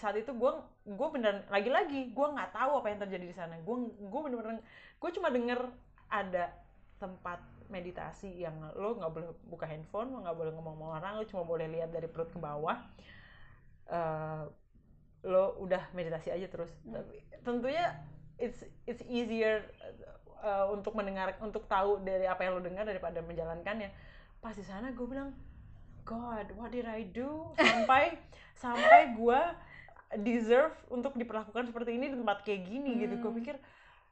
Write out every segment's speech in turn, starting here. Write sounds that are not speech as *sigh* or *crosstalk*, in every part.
saat itu gue gue beneran lagi-lagi gue nggak tahu apa yang terjadi di sana. Gue gue bener-bener gue cuma denger ada tempat meditasi yang lo nggak boleh buka handphone lo nggak boleh ngomong sama orang lo cuma boleh lihat dari perut ke bawah. Eh, lo udah meditasi aja terus. Hmm. tapi tentunya it's it's easier uh, untuk mendengar untuk tahu dari apa yang lo dengar daripada menjalankannya. Pas di sana gue bilang God what did I do? Sampai sampai gue deserve untuk diperlakukan seperti ini di tempat kayak gini gitu gue Hmm. pikir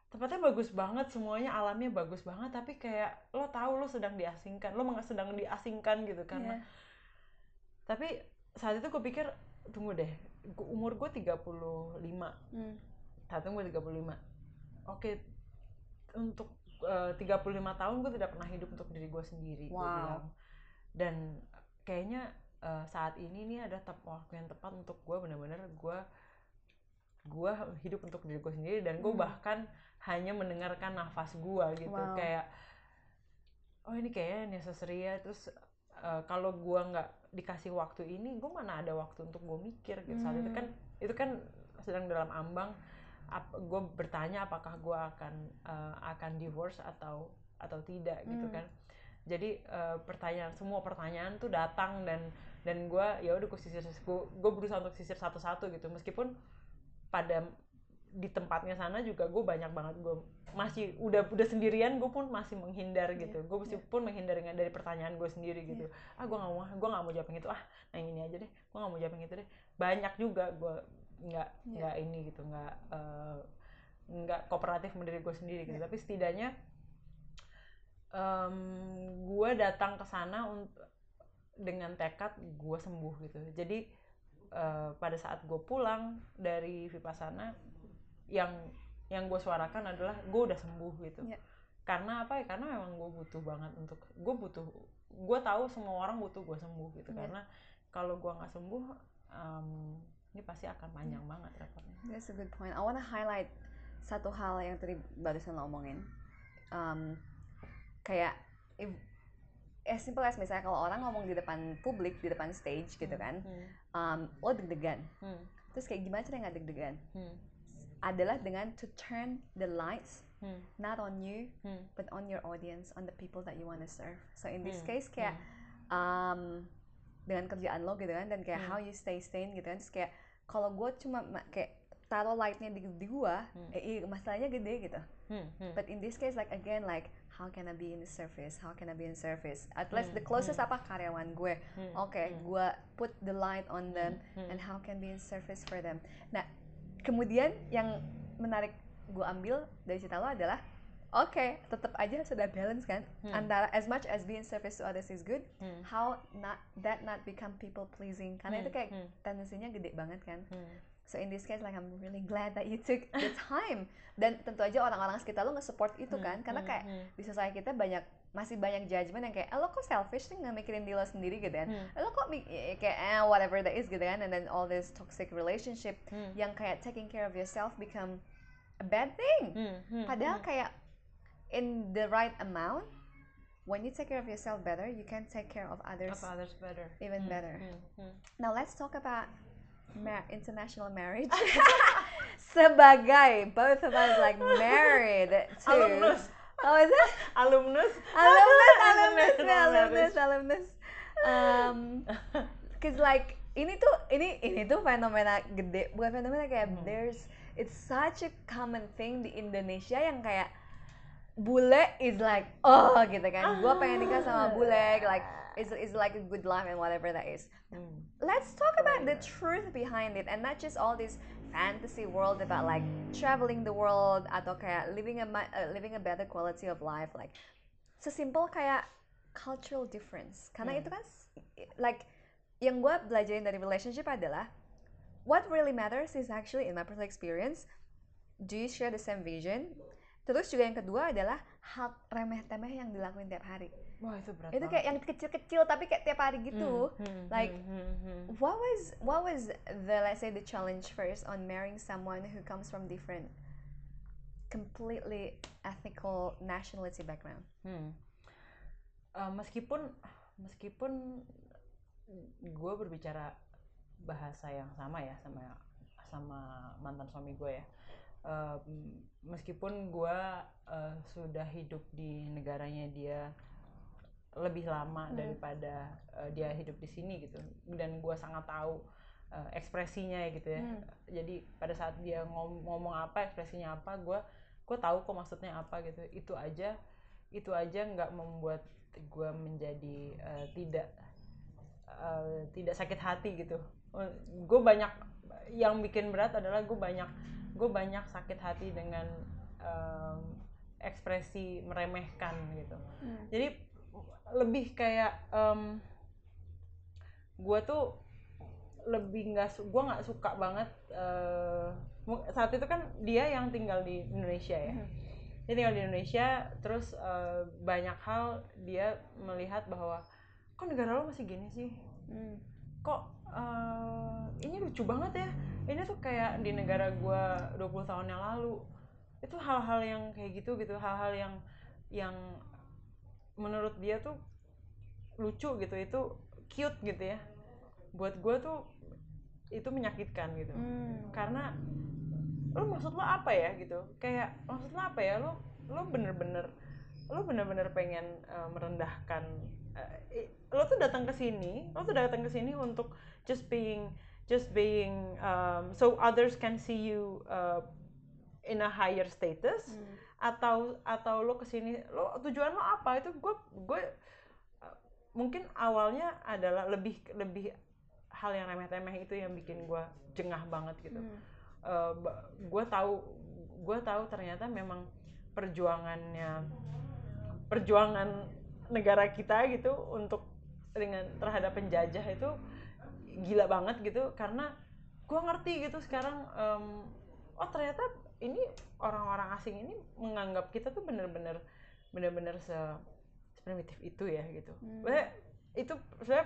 tempatnya bagus banget semuanya alamnya bagus banget tapi kayak lo tahu lo sedang diasingkan lo meng- sedang diasingkan gitu karena Iya. tapi saat itu gue pikir tunggu deh gua- umur gue 35 Hmm. saat itu gue 35 oke untuk eh, 35 tahun gue tidak pernah hidup untuk diri gue sendiri gue Wow. bilang dan kayaknya eh, saat ini nih ada tep waktu yang tepat untuk gue bener-bener gue gue hidup untuk diri gue sendiri dan gue Hmm. bahkan hanya mendengarkan nafas gue gitu Wow. kayak oh ini kayaknya necessary ya terus eh, kalau gue nggak dikasih waktu ini gue mana ada waktu untuk gue mikir gitu saat itu Hmm. kan itu kan sedang dalam ambang gue bertanya apakah gue akan eh, akan divorce atau atau tidak gitu Hmm. kan jadi eh, pertanyaan semua pertanyaan tuh datang dan dan gue ya udah gue sisir gue berusaha untuk sisir satu-satu gitu. Meskipun pada di tempatnya sana juga gue banyak banget gue masih udah udah sendirian gue pun masih menghindar Iya, gitu. Gue meskipun menghindar dengan- dari pertanyaan gue sendiri gitu. Ah gue nggak mau gue nggak mau jawab yang itu. Ah yang ini aja deh gue nggak mau jawab yang itu deh. Banyak juga gue nggak Iya. nggak ini gitu nggak eh, nggak kooperatif sama diri gue sendiri gitu. Iya. tapi setidaknya em, gue datang ke sana untuk dengan tekad gue sembuh gitu jadi eh, pada saat gue pulang dari vipassana yang yang gue suarakan adalah gue udah sembuh gitu Iya. karena apa ya karena memang gue butuh banget untuk gue butuh gue tahu semua orang butuh gue sembuh gitu Iya. karena kalau gue nggak sembuh em, ini pasti akan panjang Iya. banget repotnya That's a good point. I wanna highlight satu hal yang tadi barusan lo omongin. Um, kayak if, as simple as misalnya kalau orang ngomong di depan publik, di depan stage gitu kan, Hmm, um, lo deg-degan. hmm, Terus kayak gimana cara nggak deg-degan? hmm, Adalah dengan to turn the lights hmm, not on you, hmm, but on your audience, on the people that you wanna serve. So in this hmm, case kayak um, dengan kerjaan lo gitu kan dan kayak Hmm. how you stay sane gitu kan terus kayak kalau gue cuma ma- kayak taruh lightnya di, di gua Hmm. eh, masalahnya gede gitu hmm, hmm, but in this case like again like how can I be in the service? How can I be in service? At least the Hmm, closest hmm. apa karyawan gue. Oke hmm, gua put the light on them and how can be in service for them. Nah kemudian yang menarik gue ambil dari cerita lo adalah oke tetap aja sudah balance kan? Hmm, antara as much as being service to others is good hmm, how not that not become people pleasing? Karena itu hmm, kayak hmm, tendensinya gede banget kan? Hmm, so in this case like I'm really glad that you took the *laughs* time. Dan tentu aja orang-orang sekitar lo nge-support itu hmm, kan karena hmm, kayak hmm, di society kita banyak masih banyak judgment yang kayak eh, lo kok selfish sih nggak mikirin diri lo sendiri? gitu kan. Hmm, Eh, lo kok eh, kayak eh, whatever that is gitu kan. And then all this toxic relationship hmm, yang kayak taking care of yourself become a bad thing. Hmm, hmm, padahal hmm. kayak in the right amount when you take care of yourself better you can take care of others Of others better. even Hmm, better. hmm, hmm. Now let's talk about mar- international marriage. *laughs* *laughs* Sebagai both of us like married to alumnus Oh is it? alumnus Alumnus, *laughs* alumnus, alumnus, alumnus. Um, cause like ini tuh ini ini tuh fenomena gede bukan fenomena kayak Hmm. there's it's such a common thing di Indonesia yang kayak bule is like oh gitu kan gue pengen nikah sama bule like is is like a good life and whatever that is. Hmm, let's talk about the truth behind it and not just all this fantasy world about like traveling the world atau kayak living a uh, living a better quality of life like sesimpel kayak cultural difference. Karena Hmm. itu kan like yang gue belajarin dari relationship adalah what really matters is actually in my personal experience do you share the same vision? Terus juga yang kedua adalah hak remeh temeh yang dilakuin tiap hari wah itu berat itu banget. kayak yang kecil-kecil tapi kayak tiap hari gitu Hmm, hmm, like, hmm, hmm, hmm. what was what was the let's say the challenge first on marrying someone who comes from different completely ethical nationality background Hmm. Eh, meskipun meskipun gue berbicara bahasa yang sama ya sama sama mantan suami gue ya Uh, meskipun gue uh, sudah hidup di negaranya dia lebih lama Hmm. daripada uh, dia hidup di sini gitu dan gue sangat tahu uh, ekspresinya ya gitu ya Hmm. jadi pada saat dia ngom- ngomong apa ekspresinya apa gue gue tahu kok maksudnya apa gitu itu aja itu aja nggak membuat gue menjadi uh, tidak uh, tidak sakit hati gitu gue banyak yang bikin berat adalah gue banyak gue banyak sakit hati dengan um, ekspresi meremehkan gitu Hmm. jadi lebih kayak um, gue tuh lebih nggak gue nggak suka banget mu- saat itu kan dia yang tinggal di Indonesia ya Mhm. dia tinggal di Indonesia terus eh, banyak hal dia melihat bahwa kok negara lo masih gini sih Hmm. kok eh, ini lucu banget ya ini tuh kayak di negara gua 20 tahun yang lalu itu hal-hal yang kayak gitu gitu hal-hal yang yang menurut dia tuh lucu gitu itu cute gitu ya. Buat gua tuh itu menyakitkan gitu. Hmm. karena lo maksud lo apa ya gitu? Kayak maksud lo apa ya? Lo lo bener-bener lo bener-bener pengen uh, merendahkan uh, i- lo tuh datang ke sini lo tuh datang ke sini untuk just being just being um, so others can see you uh, in a higher status. Hmm. Atau atau lo ke sini lo tujuan lo apa? Itu gue gue uh, mungkin awalnya adalah lebih lebih hal yang remeh-temeh itu yang bikin gue jengah banget gitu. Hmm. gue tahu gue tahu ternyata memang perjuangannya perjuangan negara kita gitu untuk dengan terhadap penjajah itu gila banget gitu. Karena gue ngerti gitu sekarang em, oh ternyata ini orang-orang asing ini menganggap kita tuh bener-bener bener-bener se primitif itu ya gitu Hmm. Maksudnya itu saya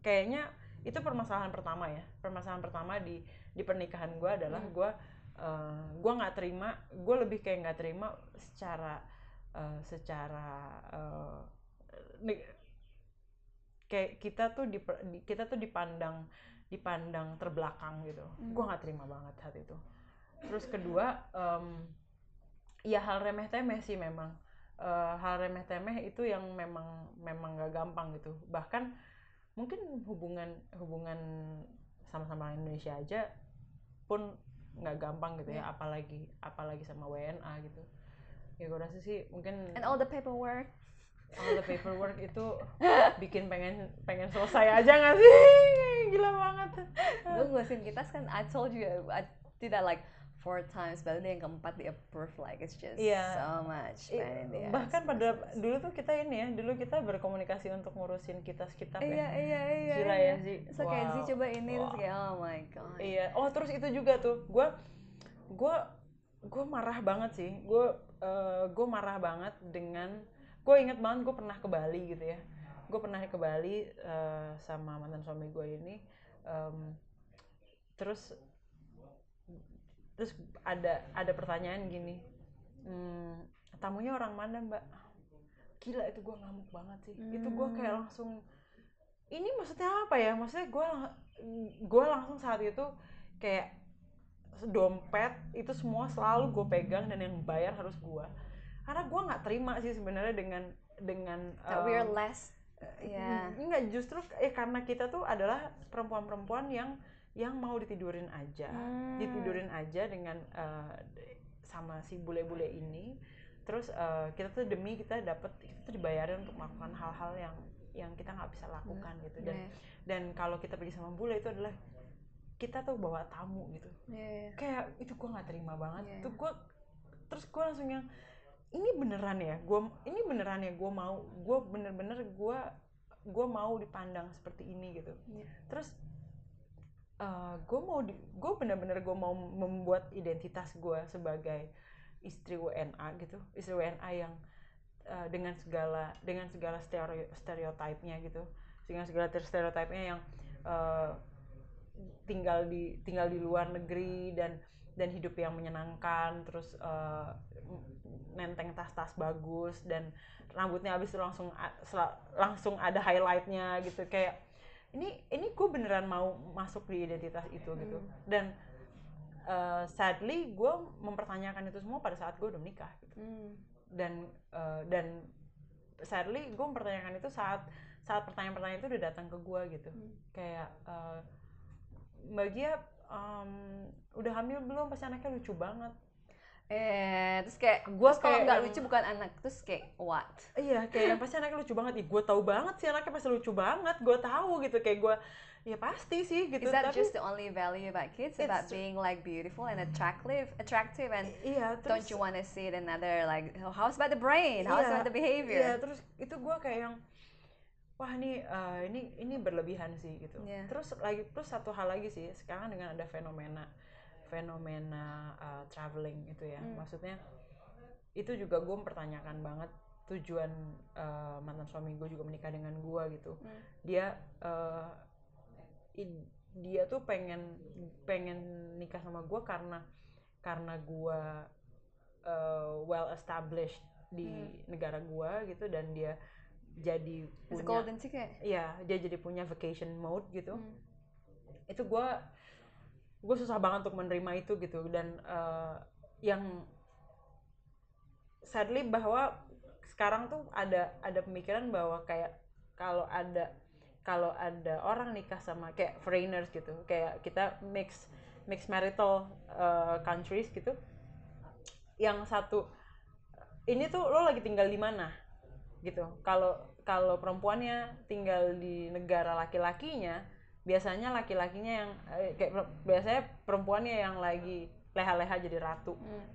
kayaknya itu permasalahan pertama ya permasalahan pertama di di pernikahan gue adalah Hmm. gue eh, gue nggak terima gue lebih kayak nggak terima secara eh, secara ne- kayak kita tuh di, di- kita tuh dipandang dipandang terbelakang gitu Hmm. gue nggak terima banget saat itu terus kedua em, ya hal remeh temeh sih memang. Eh, hal remeh temeh itu yang memang memang nggak gampang gitu. Bahkan mungkin hubungan hubungan sama-sama Indonesia aja pun nggak gampang gitu ya Iya. apalagi apalagi sama WNA gitu. Ya gue rasa sih mungkin And all the paperwork. all the paperwork itu *laughs* bikin pengen pengen selesai aja nggak sih? *laughs* Gila banget. Gue ngurusin kita kan I told you I did that like four times baru dia yang keempat di approve like it's just Iya. so much I- pain in the bahkan pada dulu tuh kita ini ya dulu kita berkomunikasi untuk ngurusin kitas kitab iya ya iya iya gila iya. ya sih so kayak Zee Wow. coba ini terus Wow. kayak oh my god Iya. Oh terus itu juga tuh, gue gue gue marah banget sih. Gue gue marah banget dengan gue inget banget gue pernah ke Bali gitu ya. Gue pernah ke Bali eh, sama mantan suami gue ini. em, terus terus ada ada pertanyaan gini, "Hmm, tamunya orang mana mbak? Gila itu gue ngamuk banget sih. Itu gue kayak Hmm. langsung ini maksudnya apa ya? Maksudnya gue gue langsung saat itu kayak dompet itu semua selalu gue pegang dan yang bayar harus gue karena gue nggak terima sih sebenarnya dengan dengan that we are um, less ya Enggak, justru eh karena kita tuh adalah perempuan-perempuan yang yang mau ditidurin aja. Hmm. ditidurin aja dengan eh, sama si bule-bule ini. Terus eh, kita tuh demi kita dapat kita tuh dibayarin untuk melakukan hal-hal yang yang kita nggak bisa lakukan gitu. Dan Iya, dan kalau kita pergi sama bule itu adalah kita tuh bawa tamu gitu. Iya. kayak itu gue nggak terima banget. Iya. tuh gue terus gue langsung yang ini beneran ya? Gue ini beneran ya gue mau? Gue bener-bener gue gue mau dipandang seperti ini gitu. Iya. terus gue mau gue bener-bener gue mau membuat identitas gue sebagai istri WNA gitu. Istri WNA yang eh, dengan segala dengan segala stereo, stereotipnya gitu. Dengan segala stereotipnya yang eh, tinggal di tinggal di luar negeri dan dan hidup yang menyenangkan terus eh, nenteng tas-tas bagus dan rambutnya habis itu langsung langsung ada highlightnya gitu. Kayak ini ini gue beneran mau masuk di identitas itu gitu Hmm. dan uh, sadly gue mempertanyakan itu semua pada saat gue udah menikah gitu Hmm. dan uh, dan sadly gue mempertanyakan itu saat saat pertanyaan-pertanyaan itu udah datang ke gue gitu Hmm. kayak uh, mbak Gia um, udah hamil belum pasti anaknya lucu banget Eh, terus kayak Gua terus kalau nggak lucu bukan anak, terus kayak what? iya kayak yang pasti anaknya lucu banget ih gue tahu banget sih anaknya pasti lucu banget gue tahu gitu kayak gue ya pasti sih gitu Is that tapi just the only value about kids? About being like beautiful and attractive, attractive and iya don't terus you want to see it another like oh, how's about the brain? How's Iya, about the behavior? Iya, terus itu gue kayak yang wah ini eh, ini ini berlebihan sih gitu. Iya. Terus lagi terus satu hal lagi sih sekarang dengan ada fenomena fenomena eh, traveling itu ya, Hmm. maksudnya itu juga gue mempertanyakan banget tujuan eh, mantan suami gue juga menikah dengan gue gitu. Hmm. Dia eh, i- dia tuh pengen pengen nikah sama gue karena karena gue eh, well established di Hmm. negara gue gitu dan dia jadi punya golden ticket. Iya, dia jadi punya vacation mode gitu. Hmm. Itu gue gue susah banget untuk menerima itu gitu dan eh, yang sadly bahwa sekarang tuh ada ada pemikiran bahwa kayak kalau ada kalau ada orang nikah sama kayak foreigners gitu, kayak kita mix mix marital eh, countries gitu. Yang satu ini tuh lo lagi tinggal di mana gitu. Kalau kalau perempuannya tinggal di negara laki-lakinya, biasanya laki-lakinya yang eh, kayak biasanya perempuannya yang lagi leha-leha jadi ratu. Hmm.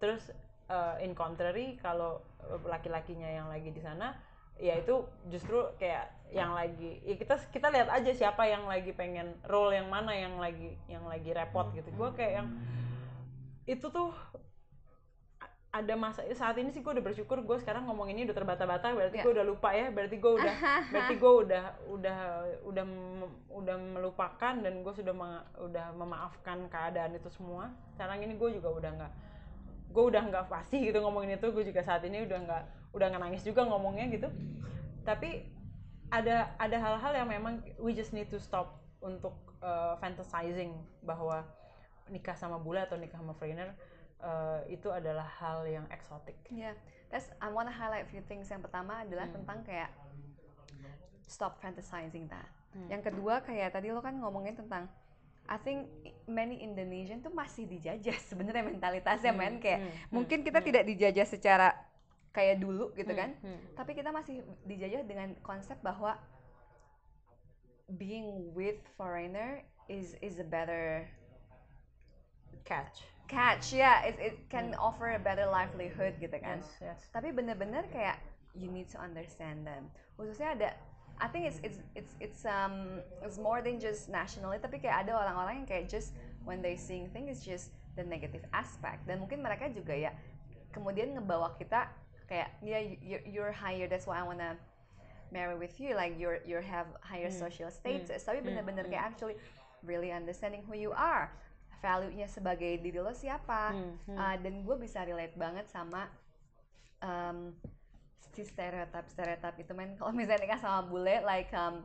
Terus eh, in contrary kalau eh, laki-lakinya yang lagi di sana, ya itu justru kayak yang lagi ya kita kita lihat aja siapa yang lagi pengen role yang mana yang lagi yang lagi repot gitu. Gue kayak yang itu tuh ada masa saat ini sih gue udah bersyukur gue sekarang ngomong ini udah terbata-bata berarti Ya. gue udah lupa ya berarti gue udah *laughs* berarti gue udah udah udah udah melupakan dan gue sudah meng- udah memaafkan keadaan itu semua sekarang ini gue juga udah nggak gue udah nggak pasti gitu ngomongin itu gue juga saat ini udah nggak udah nggak nangis juga ngomongnya gitu tapi ada ada hal-hal yang memang we just need to stop untuk uh, fantasizing bahwa nikah sama bule atau nikah sama foreigner uh, itu adalah hal yang eksotik Yeah, that's I want to highlight few things. Yang pertama adalah Hmm. tentang kayak stop fantasizing that. Hmm. Yang kedua kayak tadi lo kan ngomongin tentang I think many Indonesian tuh masih dijajah sebenarnya mentalitasnya Hmm, men kayak hmm, hmm, mungkin kita hmm. tidak dijajah secara kayak dulu gitu Hmm, kan. hmm. Tapi kita masih dijajah dengan konsep bahwa being with foreigner is is a better catch catch ya it, it can offer a better livelihood gitu kan. Yes yes. Tapi bener-bener kayak you need to understand them. Khususnya ada I think it's it's it's it's um it's more than just nationally tapi kayak ada orang-orang yang kayak just when they seeing things it's just the negative aspect. Dan mungkin mereka juga ya kemudian ngebawa kita kayak ya you, you're- you're higher that's why I wanna marry with you like you're you have higher Hmm. social status. Tapi Hmm. bener-bener Hmm. kayak actually really understanding who you are value-nya sebagai diri lo siapa. Hmm, hmm. Uh, dan gue bisa relate banget sama um, si stereotip stereotip itu men. Kalau misalnya nikah sama bule like um,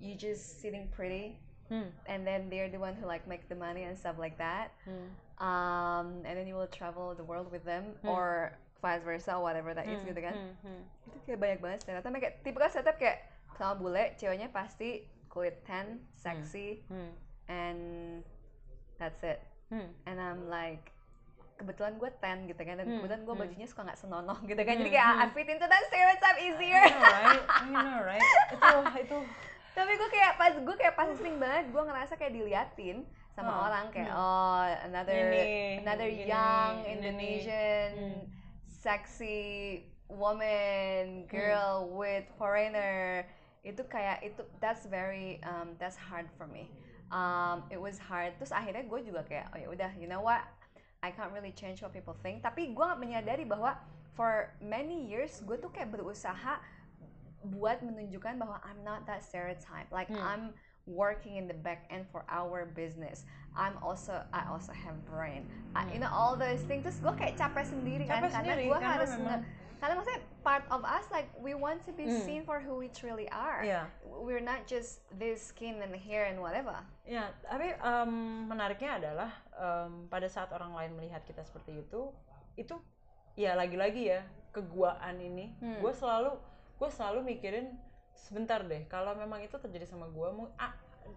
you just sitting pretty Hmm, and then they're the one who like make the money and stuff like that. Hmm, um, and then you will travel the world with them Hmm. or vice versa whatever that is hmm, gitu kan. hmm, hmm. itu kayak banyak banget stereotip. Kayak tipe kan stereotip kayak sama bule ceweknya pasti kulit tan sexy Hmm, and that's it hmm. and I'm like kebetulan gue tan gitu kan dan Hmm, kebetulan gue hmm. bajunya suka nggak senonoh gitu kan jadi Hmm, kayak I hmm. fit into that stereotype easier I know, right? I know, right? Itu itu tapi gue kayak pas gue kayak pasti sering banget gue ngerasa kayak diliatin sama Oh, orang kayak hmm. oh another Ini, another gini, young ini nih. Indonesian Hmm. sexy woman girl with foreigner itu kayak itu that's very um, that's hard for me um, it was hard. Terus akhirnya gue juga kayak oh ya udah you know what? I can't really change what people think. Tapi gue menyadari bahwa for many years gue tuh kayak berusaha buat menunjukkan bahwa I'm not that stereotype. Like Hmm. I'm working in the back end for our business. I'm also I also have brain. I- you know all those things. Terus gue kayak capek sendiri kan Hmm. capek karena sendiri gue karena harus memang nge- karena maksudnya part of us like we want to be Hmm. seen for who we truly are Iya. we're not just this skin and hair and whatever Ya, tapi em, menariknya adalah em, pada saat orang lain melihat kita seperti itu, itu ya lagi-lagi ya keguaan ini, Hmm. gue selalu gue selalu mikirin sebentar deh, kalau memang itu terjadi sama gue,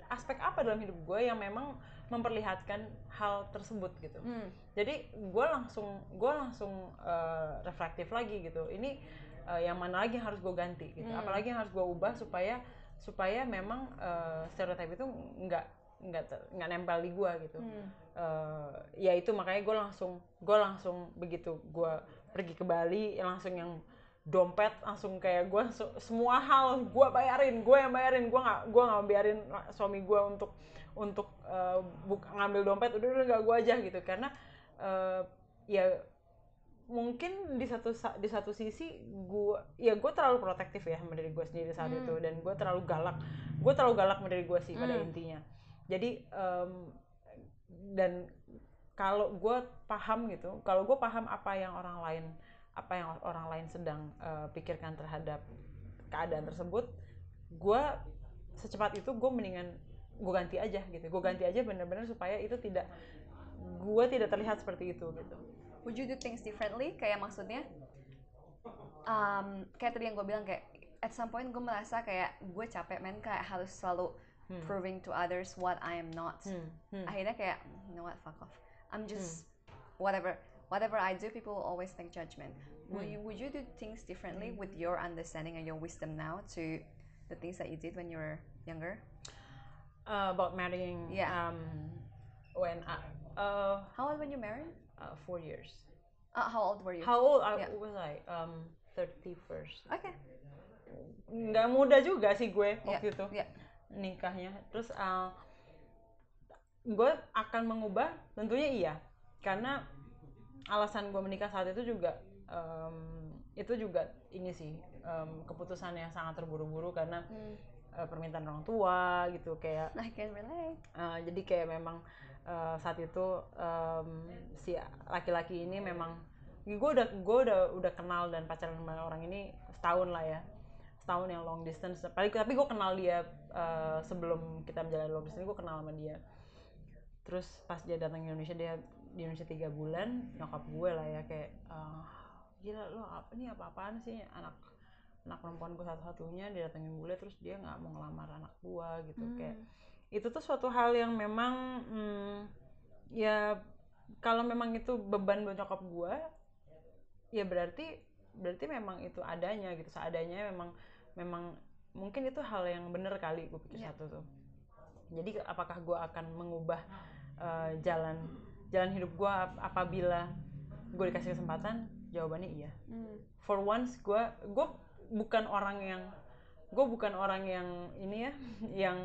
aspek apa dalam hidup gue yang memang memperlihatkan hal tersebut gitu. Hmm. Jadi gue langsung gue langsung eh, reflektif lagi gitu. Ini eh, yang mana lagi yang harus gue ganti gitu. Hmm. Apalagi yang harus gue ubah supaya supaya memang eh, stereotip itu nggak nggak nggak nempel di gue gitu. Hmm. Eh, ya itu makanya gue langsung gue langsung begitu gue pergi ke Bali langsung yang dompet langsung kayak gue semua hal gue bayarin gue yang bayarin gue nggak gue nggak biarin suami gue untuk untuk buk- ngambil dompet udah udah nggak gue aja gitu karena eh, ya mungkin di satu sa- di satu sisi gue ya gue terlalu protektif ya sama diri gue sendiri saat Hmm. itu dan gue terlalu galak gue terlalu galak sama diri gue sih pada Hmm. intinya jadi em, dan kalau gue paham gitu kalau gue paham apa yang orang lain apa yang orang lain sedang eh, pikirkan terhadap keadaan tersebut gue secepat itu gue mendingan gue ganti aja gitu. Gue ganti aja bener-bener supaya itu tidak gue tidak terlihat seperti itu gitu. Would you do things differently? Kayak maksudnya um, kayak tadi yang gue bilang kayak at some point gue merasa kayak gue capek men kayak harus selalu Hmm. proving to others what I am not. Hmm, hmm. akhirnya kayak you know what fuck off. I'm just whatever whatever I do people will always take judgment. Would Hmm. you would you do things differently with your understanding and your wisdom now to the things that you did when you were younger Uh, about marrying Yeah. um, when I, uh, how old when you married? uh, four years. Uh, how old were you? How old? I, Yeah. was I um, 31st okay. Nggak muda juga sih gue yeah. waktu itu yeah. nikahnya. Terus uh, gue akan mengubah? Tentunya iya. Karena alasan gue menikah saat itu juga um, itu juga ini sih um, keputusan yang sangat terburu-buru karena Hmm, uh, permintaan orang tua gitu kayak I can relate uh, jadi kayak memang uh, saat itu um, si laki-laki ini memang gue udah gue udah udah kenal dan pacaran sama orang ini setahun lah ya. Setahun yang long distance. Tapi tapi gue kenal dia uh, sebelum kita menjalani long distance gue kenal sama dia. Terus pas dia datang ke Indonesia dia di Indonesia tiga bulan nyokap gue lah ya kayak uh, gila lo apa nih apa apaan sih anak anak perempuan gue satu-satunya dia datengin bule terus dia nggak mau ngelamar anak gue gitu Hmm. kayak itu tuh suatu hal yang memang hmm, ya kalau memang itu beban buat nyokap gue ya berarti berarti memang itu adanya gitu seadanya memang memang mungkin itu hal yang bener kali gue pikir Iya. satu tuh jadi apakah gue akan mengubah eh, jalan jalan hidup gue apabila gue dikasih kesempatan jawabannya iya Hmm. for once gue gue bukan orang yang gue bukan orang yang ini ya *laughs* yang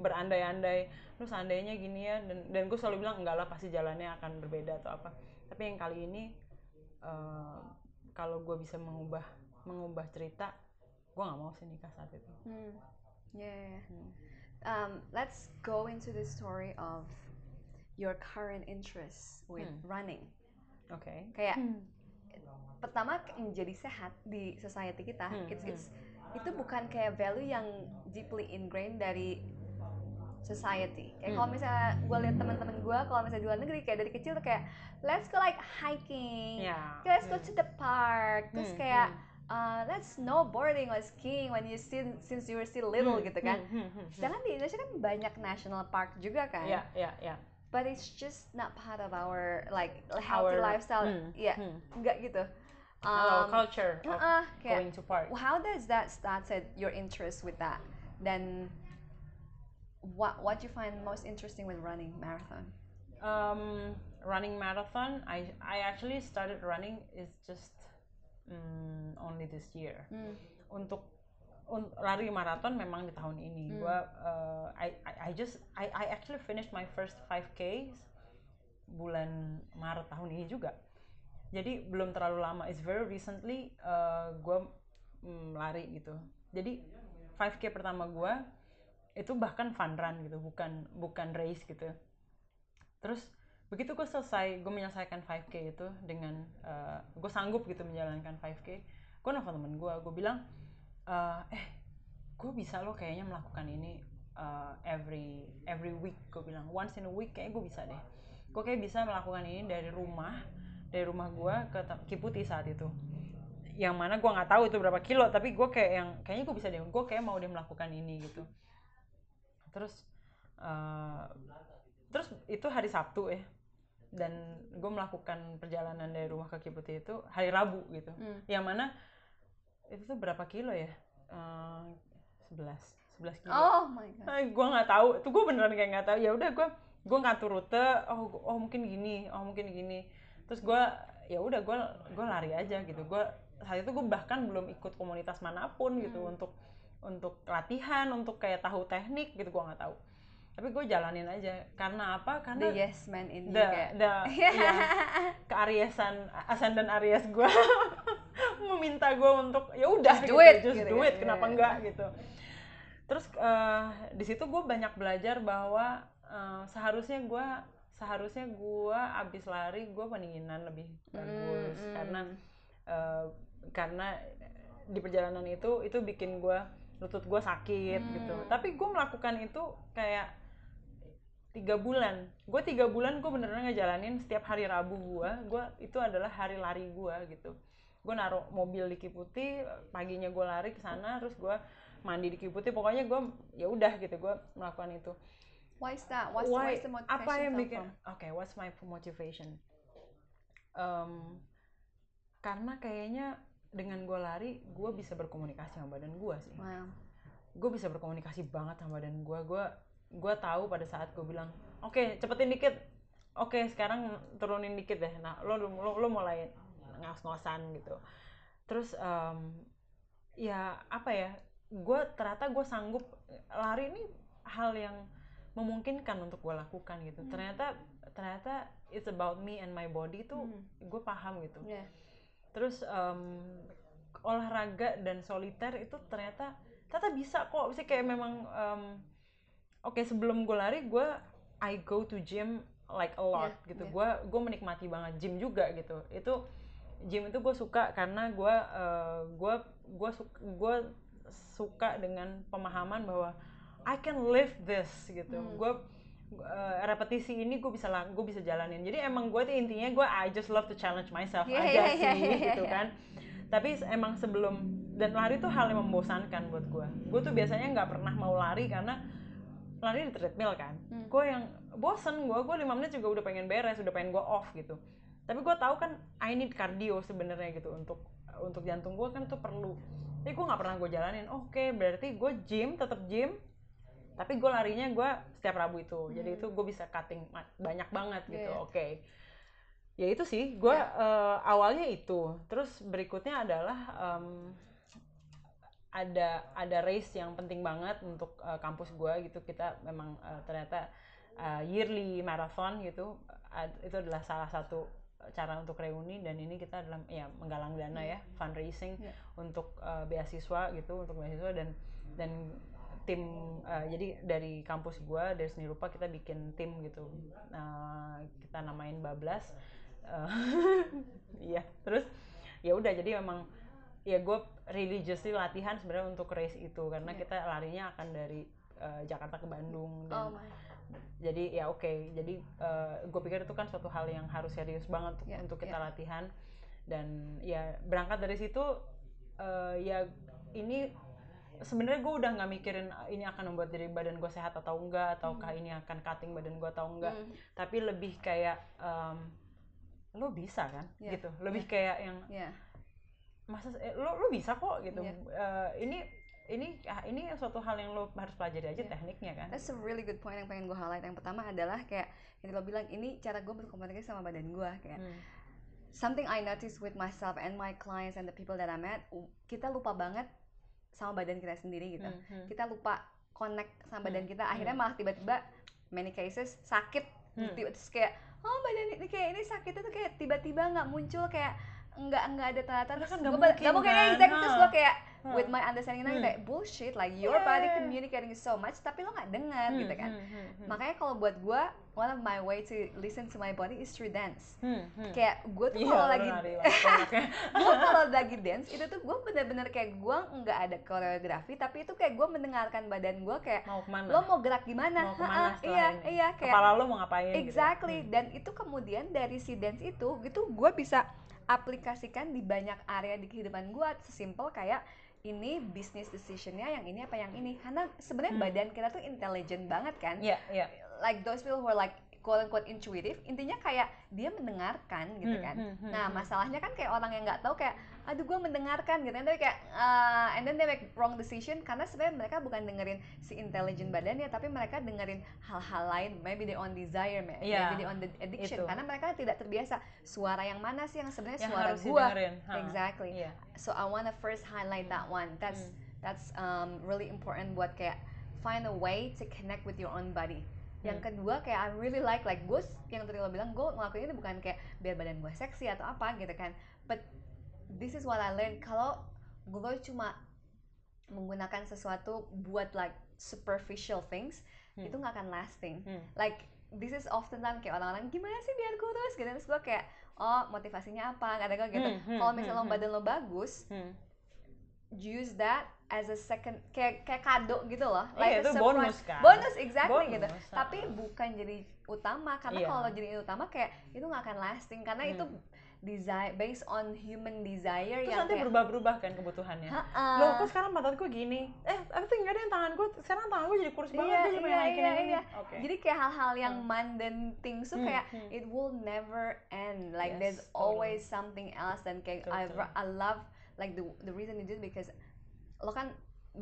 berandai-andai terus seandainya gini ya dan dan gue selalu bilang enggak lah pasti jalannya akan berbeda atau apa tapi yang kali ini eh, kalau gue bisa mengubah mengubah cerita gue nggak mau sih nikah saat itu Hmm. Yeah, yeah, yeah. Hmm. Um, let's go into the story of your current interests with Hmm. running. oke Kayak pertama yang jadi sehat di society kita, Hmm, it's, hmm. it's itu bukan kayak value yang deeply ingrained dari society. Kayak Hmm. kalau misalnya gue lihat teman-teman gue, kalau misalnya di luar negeri kayak dari kecil tuh kayak let's go like hiking, ya let's go to the park, terus Hmm, kayak hmm. uh, let's snowboarding or skiing when you still since you were still little Hmm, gitu kan. hmm, hmm, hmm, hmm. Sedangkan di Indonesia kan banyak national park juga kan. ya ya ya But it's just not part of our like healthy Our- lifestyle. hmm, Iya, hmm. enggak gitu. Our Um, culture of uh-uh, kayak going to park how does that started your interest with that? Then what what you find most interesting with running marathon? um, running marathon I I actually started running is just mm, only this year Hmm. untuk un- lari maraton memang di tahun ini. Hmm. gua uh, I, I I just I I actually finished my first 5k bulan Maret tahun ini juga. Jadi belum terlalu lama. It's very recently uh, gue lari gitu. Jadi 5k pertama gua itu bahkan fun run gitu bukan bukan race gitu. Terus begitu gue selesai gue menyelesaikan 5k itu dengan gue sanggup gitu menjalankan 5k gue nelfon temen gue gue bilang "Eh, eh gue bisa loh kayaknya melakukan ini uh, every every week gue bilang. Once in a week kayaknya gue bisa deh. Gue kayak bisa melakukan ini dari rumah dari rumah gue ke Kiputi saat itu. Yang mana gue nggak tahu itu berapa kilo tapi gue kayak yang kayaknya gue bisa deh. Gue kayak mau deh melakukan ini gitu. Terus uh, terus itu hari Sabtu ya dan gue melakukan perjalanan dari rumah ke Kiputi itu hari Rabu gitu. Hmm. yang mana itu tuh berapa kilo ya? Eh, sebelas. Sebelas kilo. Oh my god. gue nggak tahu. Tuh gue beneran kayak nggak tahu. Ya udah gue gue ngatur rute. Oh oh mungkin gini. Oh mungkin gini. Terus gue ya udah gue gue lari aja gitu. Gue saat itu gue bahkan belum ikut komunitas mana pun gitu Hmm. untuk untuk latihan untuk kayak tahu teknik gitu gue nggak tahu tapi gue jalanin aja karena apa karena The yes man in the kayak. the *laughs* ya, keariesan ascendant Aries gue *laughs* meminta gue untuk ya udah gitu, do it, just gitu do it, kenapa Iya. enggak gitu terus eh, di situ gue banyak belajar bahwa eh, seharusnya gue seharusnya gue abis lari gue pendinginan lebih bagus Mm, mm. karena eh, karena di perjalanan itu itu bikin gue lutut gue sakit gitu Hmm. tapi gue melakukan itu kayak tiga bulan. Gue tiga bulan gue beneran ngejalanin setiap hari Rabu gue gue itu adalah hari lari gue gitu. Gue naruh mobil di Kiputi paginya gue lari ke sana terus gue mandi di Kiputi. Pokoknya gue ya udah gitu gue melakukan itu. Why is that? What's, Why- what's the motivation apa yang bikin oke what's my motivation? Em, karena kayaknya dengan gue lari gue bisa berkomunikasi sama badan gue sih. Wow. gue bisa berkomunikasi banget sama badan gue gue gue tahu pada saat gue bilang oke cepetin dikit oke sekarang turunin dikit deh nah lo lo, lo mulai ngos-ngosan gitu terus em, ya apa ya gue ternyata gue sanggup lari ini hal yang memungkinkan untuk gue lakukan gitu Hmm. ternyata ternyata it's about me and my body tuh Hmm. gue paham gitu Yeah. terus em, olahraga dan soliter itu ternyata ternyata bisa kok sih kayak memang em, oke sebelum gue lari gue I go to gym like a lot Yeah, gitu yeah. gue gue menikmati banget gym juga gitu itu gym itu gue suka karena gue eh, gue gue suka gue suka dengan pemahaman bahwa I can live this gitu Hmm. gue eh, repetisi ini gue bisa gue bisa jalanin jadi emang gue tuh intinya gue I just love to challenge myself Yeah, aja yeah, sih yeah, yeah, gitu yeah. kan tapi emang sebelum dan lari tuh hal yang membosankan buat gue gue tuh biasanya nggak pernah mau lari karena lari di treadmill kan Hmm. gue yang bosen gue gue lima menit juga udah pengen beres udah pengen gue off gitu tapi gue tahu kan I need cardio sebenarnya gitu untuk untuk jantung gue kan itu perlu tapi gue nggak pernah gue jalanin oke berarti gue gym tetap gym tapi gue larinya gue setiap rabu itu jadi Hmm. itu gue bisa cutting banyak banget gitu Yeah. oke ya itu sih gue Yeah. eh, awalnya itu terus berikutnya adalah em, ada ada race yang penting banget untuk eh, kampus gue gitu. Kita memang eh, ternyata eh, yearly marathon gitu Ad- itu adalah salah satu cara untuk reuni. Dan ini kita adalah ya menggalang dana ya fundraising Yeah. untuk eh, beasiswa gitu untuk beasiswa. Dan dan tim eh, jadi dari kampus gua dari seni rupa kita bikin tim gitu. Nah, kita namain bablas. *laughs* Iya terus ya udah. Jadi memang ya gue religiously latihan sebenarnya untuk race itu karena Yeah. kita larinya akan dari eh, Jakarta ke Bandung dan Oh my. jadi ya oke jadi gue pikir itu kan suatu hal yang harus serius banget untuk, Ya, untuk kita ya. latihan dan ya berangkat dari situ eh, ya ini sebenarnya gue udah nggak mikirin "Ah, ini akan membuat diri badan gue sehat atau enggak ataukah ini akan cutting badan gue atau enggak Hmm. tapi lebih kayak em, lo bisa kan Ya, gitu lebih kayak yang Yeah. Masa eh, lo lo bisa kok gitu Iya. Eh, ini ini ah, ini suatu hal yang lo harus pelajari aja Iya. tekniknya kan That's a really good point yang pengen gue highlight. Yang pertama adalah kayak yang lo bilang ini cara gue berkomunikasi sama badan gue kayak Hmm. something I notice with myself and my clients and the people that I met, kita lupa banget sama badan kita sendiri gitu. Hmm, hmm. Kita lupa connect sama badan Hmm, kita. Akhirnya malah tiba-tiba many cases sakit. Hmm. Tiba- Terus kayak oh badan ini kayak ini sakit itu kayak tiba-tiba nggak muncul kayak nggak nggak ada Karena terus kan nggak mungkin nggak mungkin kan, exactly. terus gue kayak Hmm. with my understanding Hmm. kayak bullshit like your body Yeah. communicating so much tapi lo nggak dengar Hmm, gitu kan hmm, hmm, hmm. makanya kalau buat gue one of my way to listen to my body is through dance Hmm, hmm. kayak gue tuh Iya, kalau lagi *laughs* gue kalau lagi dance itu tuh gue bener-bener kayak gue nggak ada koreografi tapi itu kayak gue mendengarkan badan gue kayak mau ke mana? lo mau gerak gimana mau ke mana iya ini? iya kayak Kepala lo mau ngapain? gitu ya? exactly Hmm. dan itu kemudian dari si dance itu gitu gue bisa aplikasikan di banyak area di kehidupan gue sesimpel kayak ini business decisionnya yang ini apa yang ini karena sebenarnya Hmm. badan kita tuh intelligent banget kan Iya, iya. Like those people who are like quote unquote intuitive intinya kayak dia mendengarkan gitu Hmm, kan hmm, hmm, nah hmm. masalahnya kan kayak orang yang nggak tahu kayak aduh gue mendengarkan gitu tapi kayak uh, and then they make wrong decision karena sebenarnya mereka bukan dengerin si intelligent badannya tapi mereka dengerin hal-hal lain maybe they on desire Iya, maybe they on the addiction itu. karena mereka tidak terbiasa suara yang mana sih yang sebenarnya Yang suara didengerin. Ha. exactly Iya. so I wanna first highlight that one that's Hmm. that's um, really important buat kayak find a way to connect with your own body yang Hmm. kedua kayak I really like like gue yang tadi lo bilang gue ngelakuin ini bukan kayak biar badan gue seksi atau apa gitu kan but this is what I learned kalau gue cuma menggunakan sesuatu buat like superficial things Hmm. itu nggak akan lasting Hmm. like this is often time kayak orang-orang gimana sih biar kurus gitu terus gue kayak oh motivasinya apa kadang gitu Hmm, hmm, kalau misalnya hmm, lo badan lo bagus Hmm. Use that as a second kayak kayak kado gitu loh Iya, a itu surprise. bonus kan. bonus exactly Bonus, gitu tapi bukan jadi utama karena Iya. kalau jadi utama kayak itu nggak akan lasting karena Hmm. itu desire based on human desire Terus yang nanti kayak berubah-berubah kan kebutuhannya. Ha-ha. Loh, kok sekarang pantat gue gini? Eh, tapi tuh enggak deh tangan gue, sekarang tangan gue jadi kurus banget, Iya, gue iya, iya, iya. Oke. Jadi kayak hal-hal yang Hmm. mundane things tuh Hmm, kayak hmm. it will never end. Like Yes, there's totally. always something else dan kayak I. I love like the the reason you do it because lo kan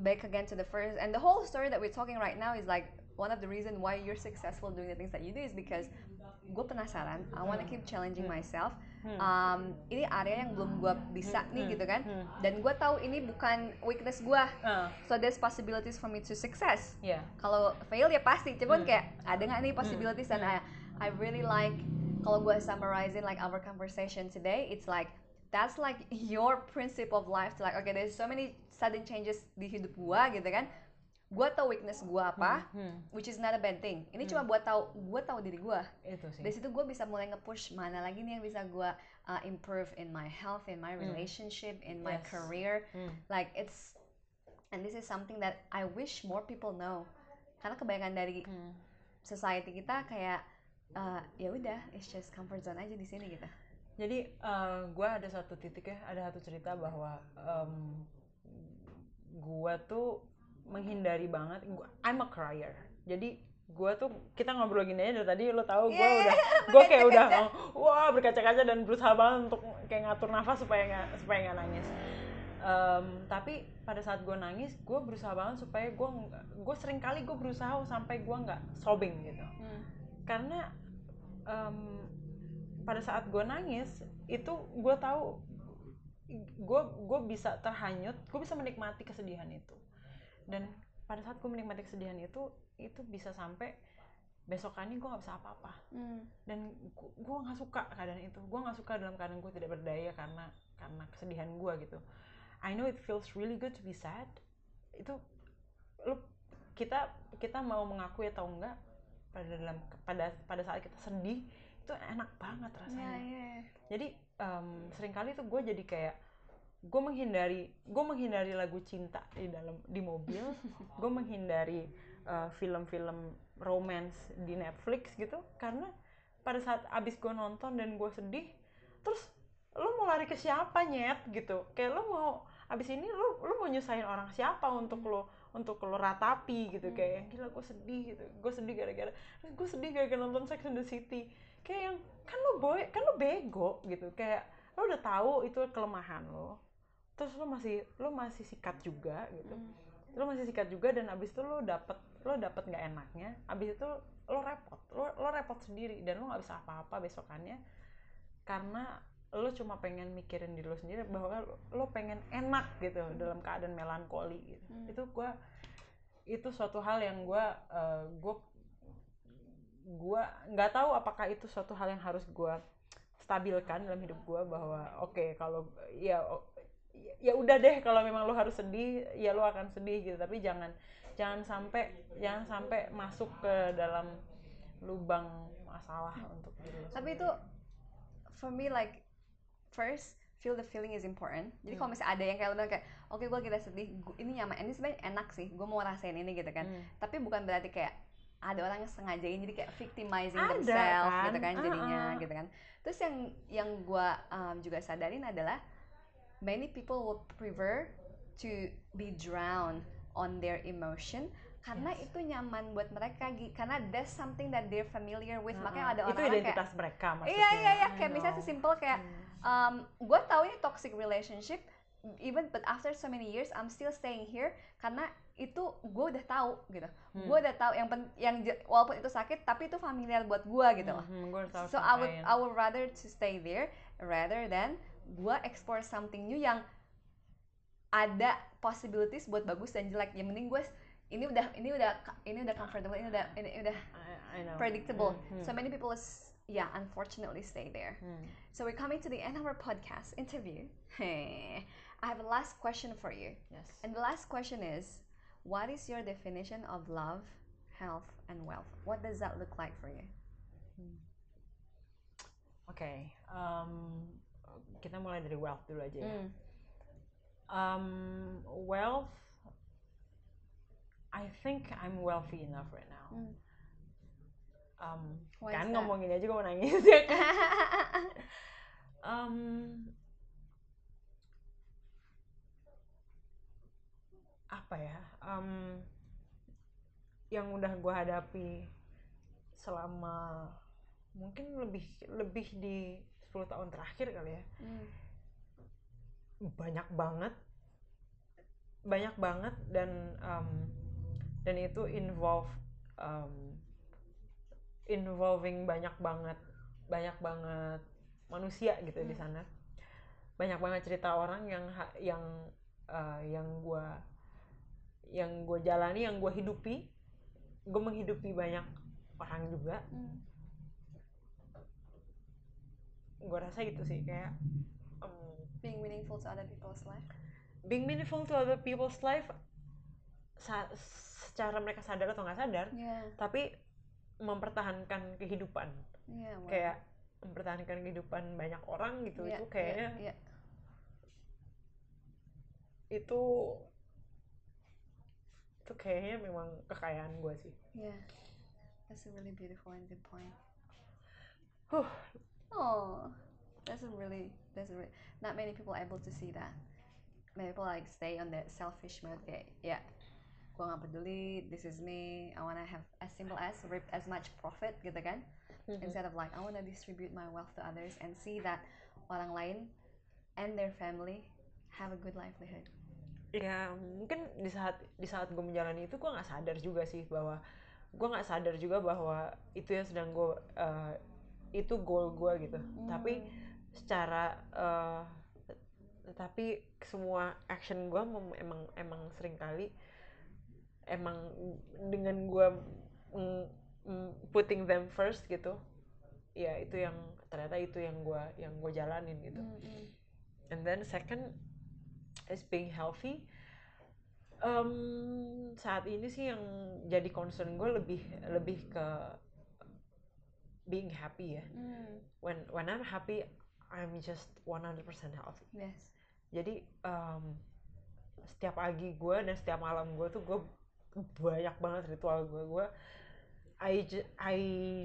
back again to the first and the whole story that we're talking right now is like one of the reason why you're successful doing the things that you do is because gue penasaran. I wanna keep challenging Hmm. myself. Hmm. um, ini area yang belum gue bisa Hmm, nih gitu kan? Dan gue tahu ini bukan weakness gue Ah, so there's possibilities for me to success. Iya. kalau fail ya pasti. Cuman kayak ada nggak nih possibilities? Dan I, I really like kalau gue summarizing like our conversation today it's like that's like *laughs* your principle of life to like okay there's so many sudden changes di hidup gue gitu kan gue tau weakness gue apa Hmm, hmm. which is not a bad thing ini Hmm. cuma buat tahu gue tahu diri gue Itu sih. dari situ gue bisa mulai nge-push mana lagi nih yang bisa gue uh, improve in my health in my Hmm. relationship in my Yes. career Hmm. like it's and this is something that I wish more people know karena kebanyakan dari Hmm. society kita kayak uh, ya udah it's just comfort zone aja di sini gitu Jadi gue ada satu titik ya, ada satu cerita bahwa em, gue tuh menghindari banget. Gua, I'm a crier. Jadi gue tuh kita ngobrol gini aja dari tadi lo tahu gue iya, udah gue kayak udah *laughs* wah berkaca-kaca dan berusaha banget untuk kayak ngatur nafas supaya nggak supaya nggak nangis. Em, tapi pada saat gue nangis, gue berusaha banget supaya gue gue sering kali gue berusaha sampai gue nggak sobbing gitu karena em, pada saat gue nangis itu gue tahu gue gue bisa terhanyut gue bisa menikmati kesedihan itu. Dan pada saat gue menikmati kesedihan itu itu bisa sampai besokannya gue nggak bisa apa-apa. Dan gue nggak suka keadaan itu. Gue nggak suka dalam keadaan gue tidak berdaya karena karena kesedihan gue gitu. I know it feels really good to be sad. Itu lu kita kita mau mengakui atau enggak pada dalam pada pada saat kita sedih itu enak banget rasanya. Iya, jadi em, sering kali tuh gue jadi kayak gue menghindari gue menghindari lagu cinta di dalam di mobil. *laughs* Gue menghindari eh, film-film romance di Netflix gitu. Karena pada saat abis gue nonton dan gue sedih terus lo mau lari ke siapa nyet? Gitu. Kayak lo mau abis ini lo lo mau nyusahin orang siapa untuk lo untuk lo ratapi gitu. Kayak gila gue sedih gitu. Gue sedih gara-gara gue sedih gara-gara nonton Sex and the City kayak yang kan lo boy kan lo bego gitu. Kayak lo udah tahu itu kelemahan lo terus lo masih lo masih sikat juga gitu. Lo masih sikat juga dan abis itu lo dapet lo dapet nggak enaknya abis itu lo repot lo lo repot sendiri dan lo nggak bisa apa-apa besokannya karena lo cuma pengen mikirin diri lo sendiri bahwa lo, pengen enak gitu dalam keadaan melankoli gitu. Hmm. itu gua itu suatu hal yang gua eh, gua gua nggak tahu apakah itu suatu hal yang harus gua stabilkan dalam hidup gua bahwa oke kalau ya ya udah deh kalau memang lo harus sedih ya lo akan sedih gitu. Tapi jangan jangan sampai jangan sampai masuk ke dalam lubang masalah untuk diri lo tapi itu for me like first feel the feeling is important. Jadi kalau misalnya ada yang kayak lo bilang kayak oke gue kita sedih ini nyaman ini sebenarnya enak sih gue mau rasain ini gitu kan. Hmm. tapi bukan berarti kayak ada orang yang sengajain jadi kayak victimizing Ada, themselves kan? gitu kan jadinya Uh-uh. gitu kan terus yang yang gue juga sadarin adalah many people will prefer to be drowned on their emotion karena Yes. itu nyaman buat mereka karena there's something that they're familiar with makanya ada Uh-uh. itu orang-orang kayak identitas mereka maksudnya Iya iya iya kayak misalnya sesimpel kayak Hmm. um, gue tau ini toxic relationship even but after so many years I'm still staying here karena itu gue udah tahu gitu Hmm. gue udah tahu yang pen- yang walaupun itu sakit tapi itu familiar buat gue gitu loh Hmm, gua tahu so I would. I would rather to stay there rather than gue explore something new yang ada possibilities buat bagus dan jelek yang mending gue ini udah ini udah ini udah comfortable ini udah ini udah I, I know. predictable Hmm, so many people is yeah unfortunately stay there hmm. So we're coming to the end of our podcast interview. *laughs* I have a last question for you. yes And the last question is what is your definition of love, health, and wealth? What does that look like for you? oke um, kita mulai dari wealth dulu aja ya Mm. um, wealth I think I'm wealthy enough right now Mm. um, Why kan ngomongin aja gue mau nangis ya kan? um, apa ya um, yang udah gue hadapi selama mungkin lebih lebih di 10 tahun terakhir kali ya Mm. banyak banget banyak banget dan um, dan itu involve um, involving banyak banget banyak banget manusia gitu di Hmm. sana banyak banget cerita orang yang yang uh, yang gua yang gue jalani yang gue hidupi gue menghidupi banyak orang juga Mm. gue rasa gitu sih kayak um, Being meaningful to other people's life. being meaningful to other people's life sa- secara mereka sadar atau nggak sadar Yeah. tapi mempertahankan kehidupan Yeah. Well. kayak mempertahankan kehidupan banyak orang gitu yeah, itu kayaknya Yeah. yeah. itu itu kayaknya memang kekayaan gue sih yeah. That's a really beautiful and good point. Huh. Oh, that's a really that's a really not many people able to see that. Many people like stay on the selfish mode kayak ya gua nggak peduli this is me I wanna have as simple as reap as much profit gitu kan instead of like I wanna distribute my wealth to others and see that orang lain and their family have a good livelihood. Ya mungkin di saat di saat gue menjalani itu gue nggak sadar juga sih bahwa gue nggak sadar juga bahwa itu yang sedang gue eh, itu goal gue gitu. Tapi secara eh, tapi semua action gue emang emang sering kali emang dengan gue putting them first gitu ya itu yang ternyata itu yang gue yang gue jalanin gitu. Mm, mm. and then second is being healthy um, saat ini sih yang jadi concern gue lebih lebih ke being happy ya Mm, when when I'm happy I'm just 100% healthy Yes. jadi um, setiap pagi gue dan setiap malam gue tuh gue banyak banget ritual gue gue I I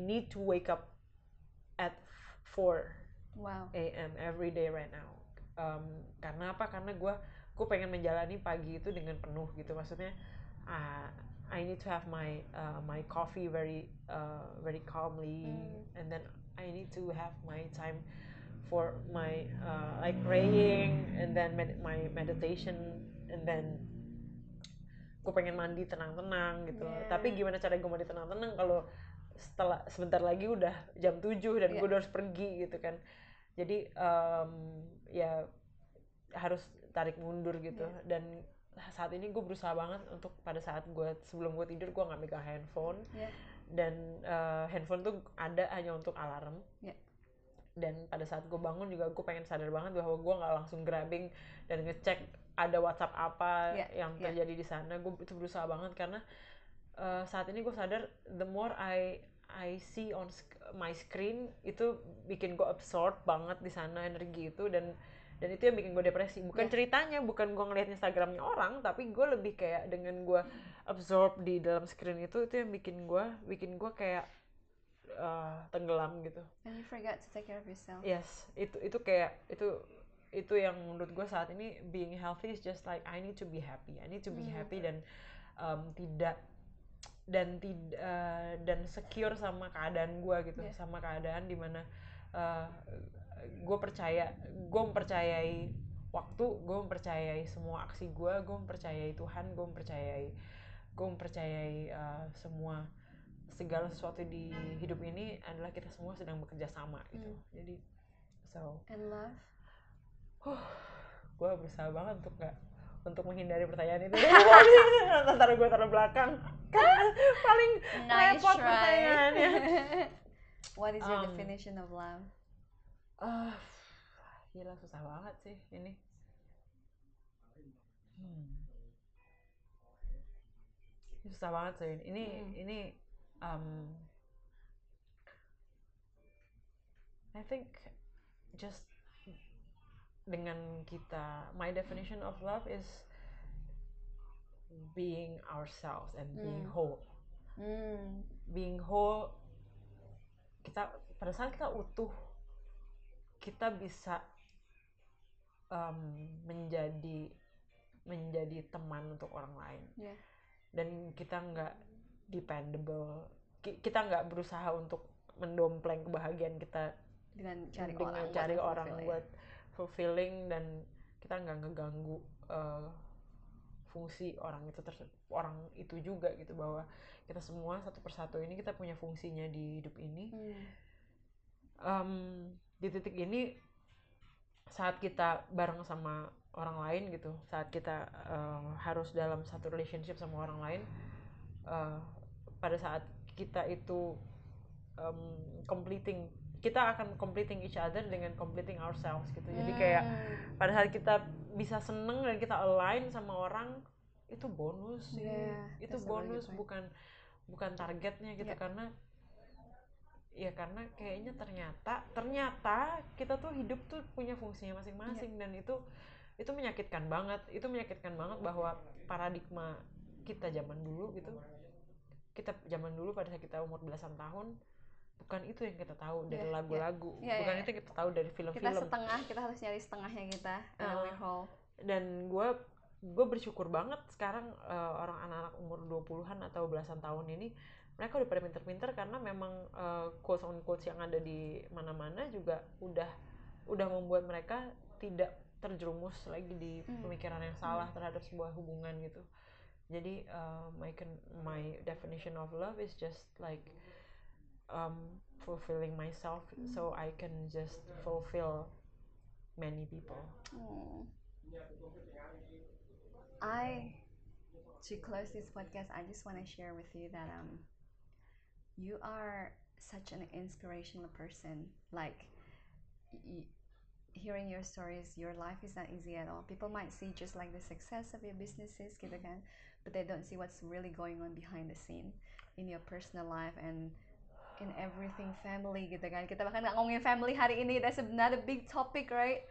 need to wake up at 4 Wow. a.m. every day right now. Um, karena apa? Karena gue gue pengen menjalani pagi itu dengan penuh gitu. Maksudnya, uh, I need to have my uh, my coffee very uh, very calmly, Mm. and then I need to have my time for my uh, like praying, and then med- my meditation, and then gue pengen mandi tenang-tenang gitu. Yeah. Tapi gimana cara gue mandi tenang-tenang kalau setelah sebentar lagi udah jam 7 dan Iya. gue udah harus pergi gitu kan jadi em, ya harus tarik mundur gitu Iya. dan saat ini gue berusaha banget untuk pada saat gue sebelum gue tidur gue nggak megang handphone Iya. dan eh, handphone tuh ada hanya untuk alarm Iya. dan pada saat gue bangun juga gue pengen sadar banget bahwa gue nggak langsung grabbing dan ngecek ada WhatsApp apa Yeah, yang yeah. terjadi di sana gue itu berusaha banget karena uh, saat ini gue sadar the more I I see on sk- my screen itu bikin gue absorb banget di sana energi itu dan dan itu yang bikin gue depresi bukan Yeah. ceritanya bukan gue ngeliat Instagramnya orang tapi gue lebih kayak dengan gue absorb di dalam screen itu itu yang bikin gue bikin gue kayak uh, tenggelam gitu and you forget to take care of yourself yes itu itu kayak itu itu yang menurut gue saat ini being healthy is just like I need to be happy I need to be Hmm. happy dan um, tidak dan tidak dan secure sama keadaan gue gitu Yeah. sama keadaan di mana uh, gue percaya gue mempercayai waktu gue mempercayai semua aksi gue gue mempercayai Tuhan gue mempercayai gue mempercayai uh, semua segala sesuatu di hidup ini adalah kita semua sedang bekerja sama gitu. Hmm. jadi so and love? Gue berusaha banget untuk nggak untuk menghindari pertanyaan itu. *laughs* *laughs* Antara gue taruh belakang. Kan? *laughs* Paling nice repot try. pertanyaannya. What is your Um, definition of love ah gila susah banget sih ini Hmm. Ini susah banget sih ini Mm. ini um, I think just dengan kita my definition of love is being ourselves and being Mm. whole Hmm. being whole kita pada saat kita utuh kita bisa um, menjadi menjadi teman untuk orang lain Yeah. dan kita nggak dependable Ki- kita nggak berusaha untuk mendompleng kebahagiaan kita dengan cari dengan orang buat cari fulfill orang ya. buat fulfilling dan kita nggak ngeganggu uh, fungsi orang itu orang itu juga gitu bahwa kita semua satu persatu ini kita punya fungsinya di hidup ini Hmm. Em, di titik ini saat kita bareng sama orang lain gitu saat kita eh, harus dalam satu relationship sama orang lain eh, pada saat kita itu em, completing kita akan completing each other dengan completing ourselves gitu jadi kayak Hmm. pada saat kita bisa seneng dan kita align sama orang itu bonus sih. Yeah, itu that's a very good bonus point. bukan bukan targetnya gitu Yeah. karena ya karena kayaknya ternyata ternyata kita tuh hidup tuh punya fungsinya masing-masing Iya. dan itu itu menyakitkan banget itu menyakitkan banget bahwa paradigma kita zaman dulu gitu kita zaman dulu pada saat kita umur belasan tahun bukan itu yang kita tahu dari Iya, iya. lagu-lagu Iya, bukan iya. itu yang kita tahu dari kita film-film setengah kita harus nyari setengahnya kita whole dan gue gue bersyukur banget sekarang eh, orang anak-anak umur 20-an atau belasan tahun ini mereka udah pada pinter-pinter karena memang eh, quotes on quotes yang ada di mana-mana juga udah udah membuat mereka tidak terjerumus lagi di Hmm. pemikiran yang salah terhadap sebuah hubungan gitu jadi eh, my my definition of love is just like um, fulfilling myself so I can just fulfill many people Oh. I to close this podcast, I just want to share with you that um you are such an inspirational person. Like hearing your stories, your life is not easy at all. People might see just like the success of your businesses, gitu kan, but they don't see what's really going on behind the scene in your personal life and in everything family gitu kan. Kita bahkan nggak ngomongin family hari ini. That's another big topic, right?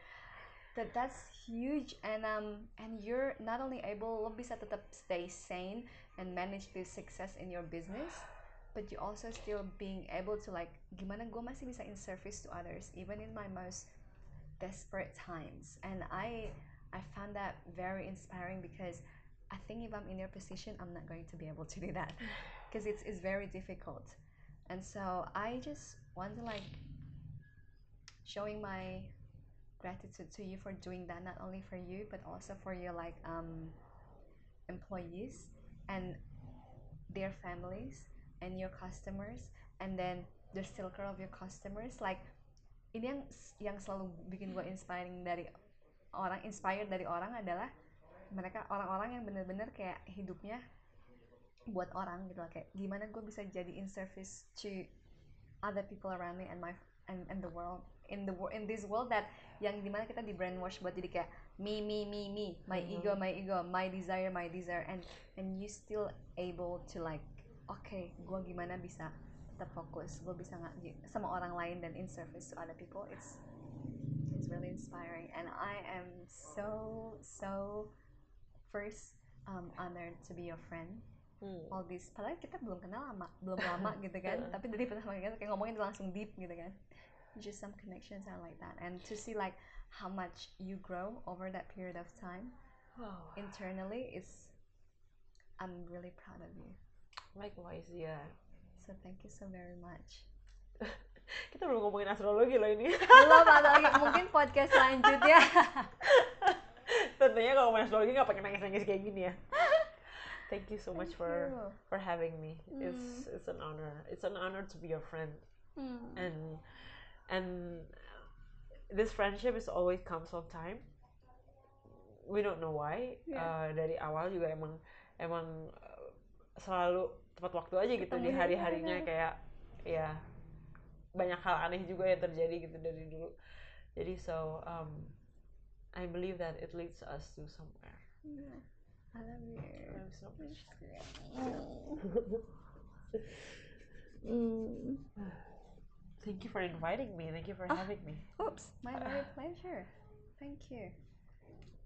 that that's huge and um and you're not only able lo bisa tetap stay sane and manage this success in your business but you also still being able to like gimana gue masih bisa in service to others even in my most desperate times. And I I found that very inspiring because I think if I'm in your position I'm not going to be able to do that *sighs* because it's, it's very difficult. And so I just want to like showing my gratitude to you for doing that not only for you but also for your like um employees and their families and your customers and then the circle of your customers like ini yang yang selalu bikin gue inspiring dari orang inspired dari orang adalah mereka orang-orang yang bener-bener kayak hidupnya buat orang gitu loh kayak gimana gue bisa jadi in service to other people around me and my and, and the world in the wor- in this world that yang di mana kita di brainwash buat jadi kayak me me me me my Mhm. ego my ego my desire my desire and and you still able to like oke gue gimana bisa tetap fokus gue bisa nggak sama orang lain dan in service to other people it's it's really inspiring. And I am so so first um, honored to be your friend. Hmm. all this padahal kita belum kenal lama belum lama *laughs* gitu kan tapi dari pertama kali kayak ngomongin langsung deep gitu kan. Just some connections are like that. And to see like how much you grow over that period of time Wow. internally is I'm really proud of you Likewise, ya. so thank you so very much *laughs* Kita belum ngomongin astrologi loh ini. belum lagi *laughs* mungkin podcast selanjutnya *laughs* Tentunya kalau ngomongin astrologi nggak pakai nangis-nangis kayak gini ya. Thank you so much Thank for you. for having me. It's it's an honor. It's an honor to be your friend. Hmm. And and this friendship is always comes on time. We don't know why. Yeah. Uh, dari awal juga emang emang uh, selalu tepat waktu aja gitu di hari-harinya iya. kayak ya banyak hal aneh juga yang terjadi gitu dari dulu. Jadi so um, I believe that it leads us to somewhere. Yeah. I love you I love you so much. Mm. Thank you for inviting me. Thank you for Ah. having me. Oops, my very pleasure. Thank you.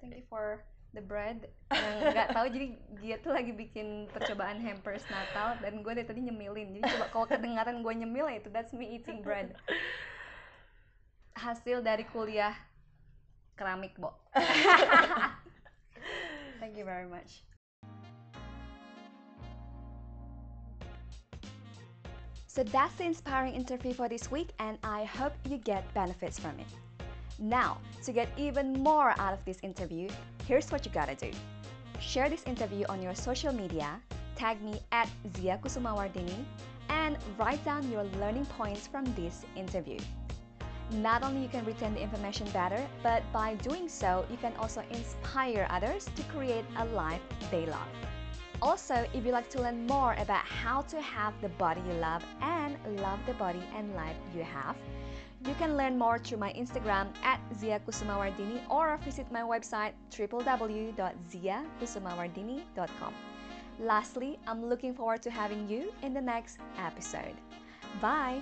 Thank you for the bread yang nggak tahu jadi dia tuh lagi bikin percobaan hampers Natal dan gue dari tadi nyemilin. Jadi coba kalau kedengaran gue nyemil ya itu that's me eating bread. Hasil dari kuliah keramik, Bo. *laughs* Thank you very much. So that's the inspiring interview for this week, and I hope you get benefits from it. Now, to get even more out of this interview, here's what you gotta do share this interview on your social media, tag me at Zia Kusumawardini, and write down your learning points from this interview. Not only you can retain the information better, but by doing so, you can also inspire others to create a life they love. Also, if you'd like to learn more about how to have the body you love and love the body and life you have, you can learn more through my Instagram at Zia Kusumawardini or visit my website www.ziakusumawardini.com. Lastly, I'm looking forward to having you in the next episode. Bye!